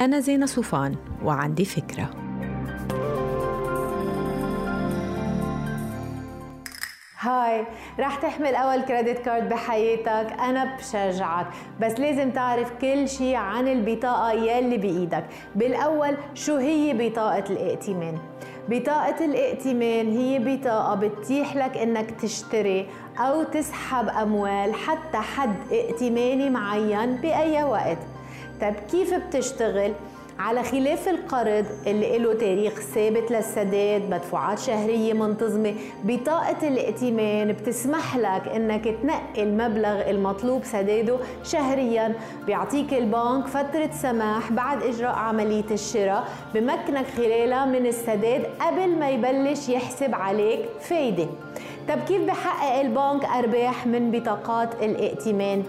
أنا زينة صوفان وعندي فكرة. هاي رح تحمل أول كريدت كارد بحياتك أنا بشجعك. بس لازم تعرف كل شيء عن البطاقة يلي بإيدك. بالأول شو هي بطاقة الائتمان؟ بطاقة الائتمان هي بطاقة بتتيح لك إنك تشتري أو تسحب أموال حتى حد إئتماني معين بأي وقت. طيب كيف بتشتغل؟ على خلاف القرض اللي له تاريخ ثابت للسداد مدفوعات شهرية منتظمة بطاقة الائتمان بتسمح لك إنك تنقي المبلغ المطلوب سداده شهريا بيعطيك البنك فترة سماح بعد إجراء عملية الشراء بمكنك خلالها من السداد قبل ما يبلش يحسب عليك فايدة طب كيف بحقق البنك أرباح من بطاقات الائتمان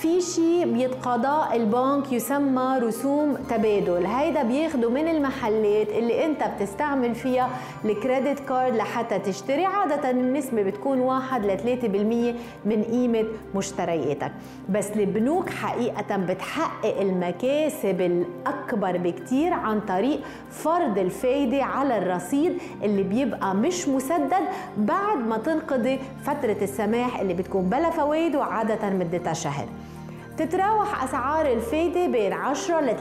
في شيء بيتقاضاه البنك يسمى رسوم تبادل. هيدا بياخده من المحلات اللي انت بتستعمل فيها الكريدت كارد لحتى تشتري. عادة النسبة بتكون 1 ل 3% من قيمة مشترياتك. بس البنوك حقيقة بتحقق المكاسب الأكبر بكتير عن طريق فرض الفايدة على الرصيد اللي بيبقى مش مسدد بعد ما تنقضي فترة السماح اللي بتكون بلا فوائد وعادة مدتها شهر. تتراوح أسعار الفايدة بين 10 ل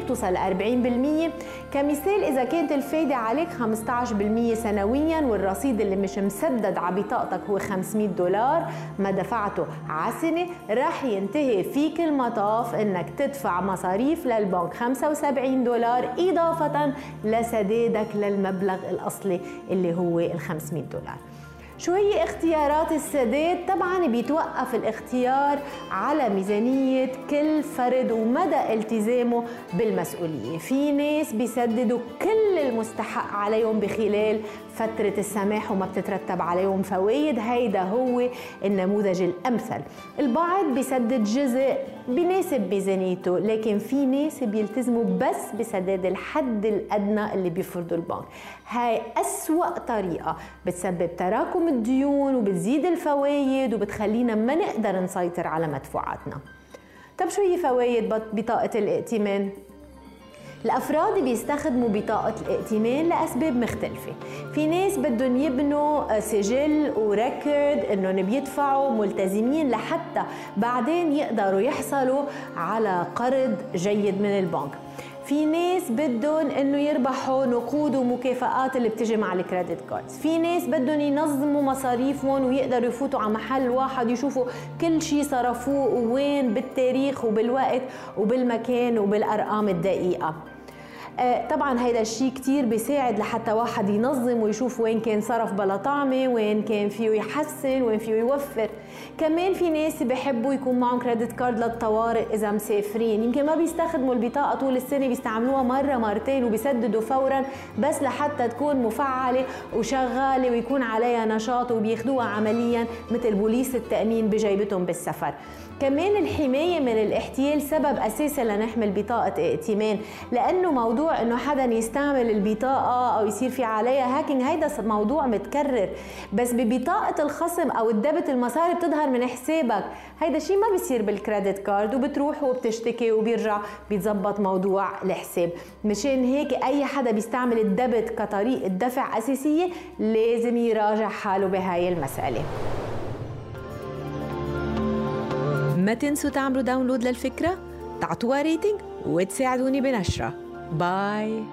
30% بتوصل ل 40% كمثال إذا كانت الفايدة عليك 15% سنويا والرصيد اللي مش مسدد على بطاقتك هو 500 دولار ما دفعته على سنة رح ينتهي فيك المطاف إنك تدفع مصاريف للبنك 75 دولار إضافة لسدادك للمبلغ الأصلي اللي هو ال 500 دولار. شو هي اختيارات السداد طبعا بيتوقف الاختيار على ميزانية كل فرد ومدى التزامه بالمسؤولية. في ناس بيسددوا كل المستحق عليهم بخلال فترة السماح وما بتترتب عليهم فوائد. هيدا هو النموذج الأمثل. البعض بيسدد جزء بناسب ميزانيته لكن في ناس بيلتزموا بس بسداد الحد الأدنى اللي بيفرضه البنك. هاي أسوأ طريقة بتسبب تراكم الديون وبتزيد الفوائد وبتخلينا ما نقدر نسيطر على مدفوعاتنا. طب شو هي فوائد بطاقة الائتمان؟ الأفراد بيستخدموا بطاقة الائتمان لأسباب مختلفة. في ناس بدهم يبنوا سجل وريكورد إنهم بيدفعوا ملتزمين لحتى بعدين يقدروا يحصلوا على قرض جيد من البنك. في ناس بدهم إنه يربحوا نقود ومكافآت اللي بتجي مع ال credit cards في ناس بدهم ينظموا مصاريفهم ويقدروا يفوتوا على محل واحد يشوفوا كل شيء صرفوه وين بالتاريخ وبالوقت وبالمكان وبالأرقام الدقيقة. طبعا هيدا الشيء كتير بيساعد لحتى واحد ينظم ويشوف وين كان صرف بلا طعمة وين كان فيه يحسن وين فيه يوفر. كمان في ناس بحبوا يكون معهم credit card للطوارئ إذا مسافرين. يمكن ما بيستخدموا البطاقة طول السنة بيستعملوها مرة مرتين وبيسددوا فورا بس لحتى تكون مفعلة وشغالة ويكون عليها نشاط وبياخدوها عمليا مثل بوليس التأمين بجيبتهم بالسفر. كمان الحماية من الاحتيال سبب أساسي لنحمل بطاقة ائتمان لأنه موضوع أنه حدا يستعمل البطاقة أو يصير في عليها hacking هيدا موضوع متكرر. بس ببطاقة الخصم أو ال debit المصاري بتظهر من حسابك. هيدا شيء ما بيصير بال credit card وبتروح وبتشتكي وبيرجع بيتظبط موضوع الحساب. مشان هيك أي حدا بيستعمل ال debit كطريقة دفع أساسية لازم يراجع حاله بهاي المسألة. ما تنسوا تعملوا download للفكرة تعطوها rating وتساعدوني بنشرة. bye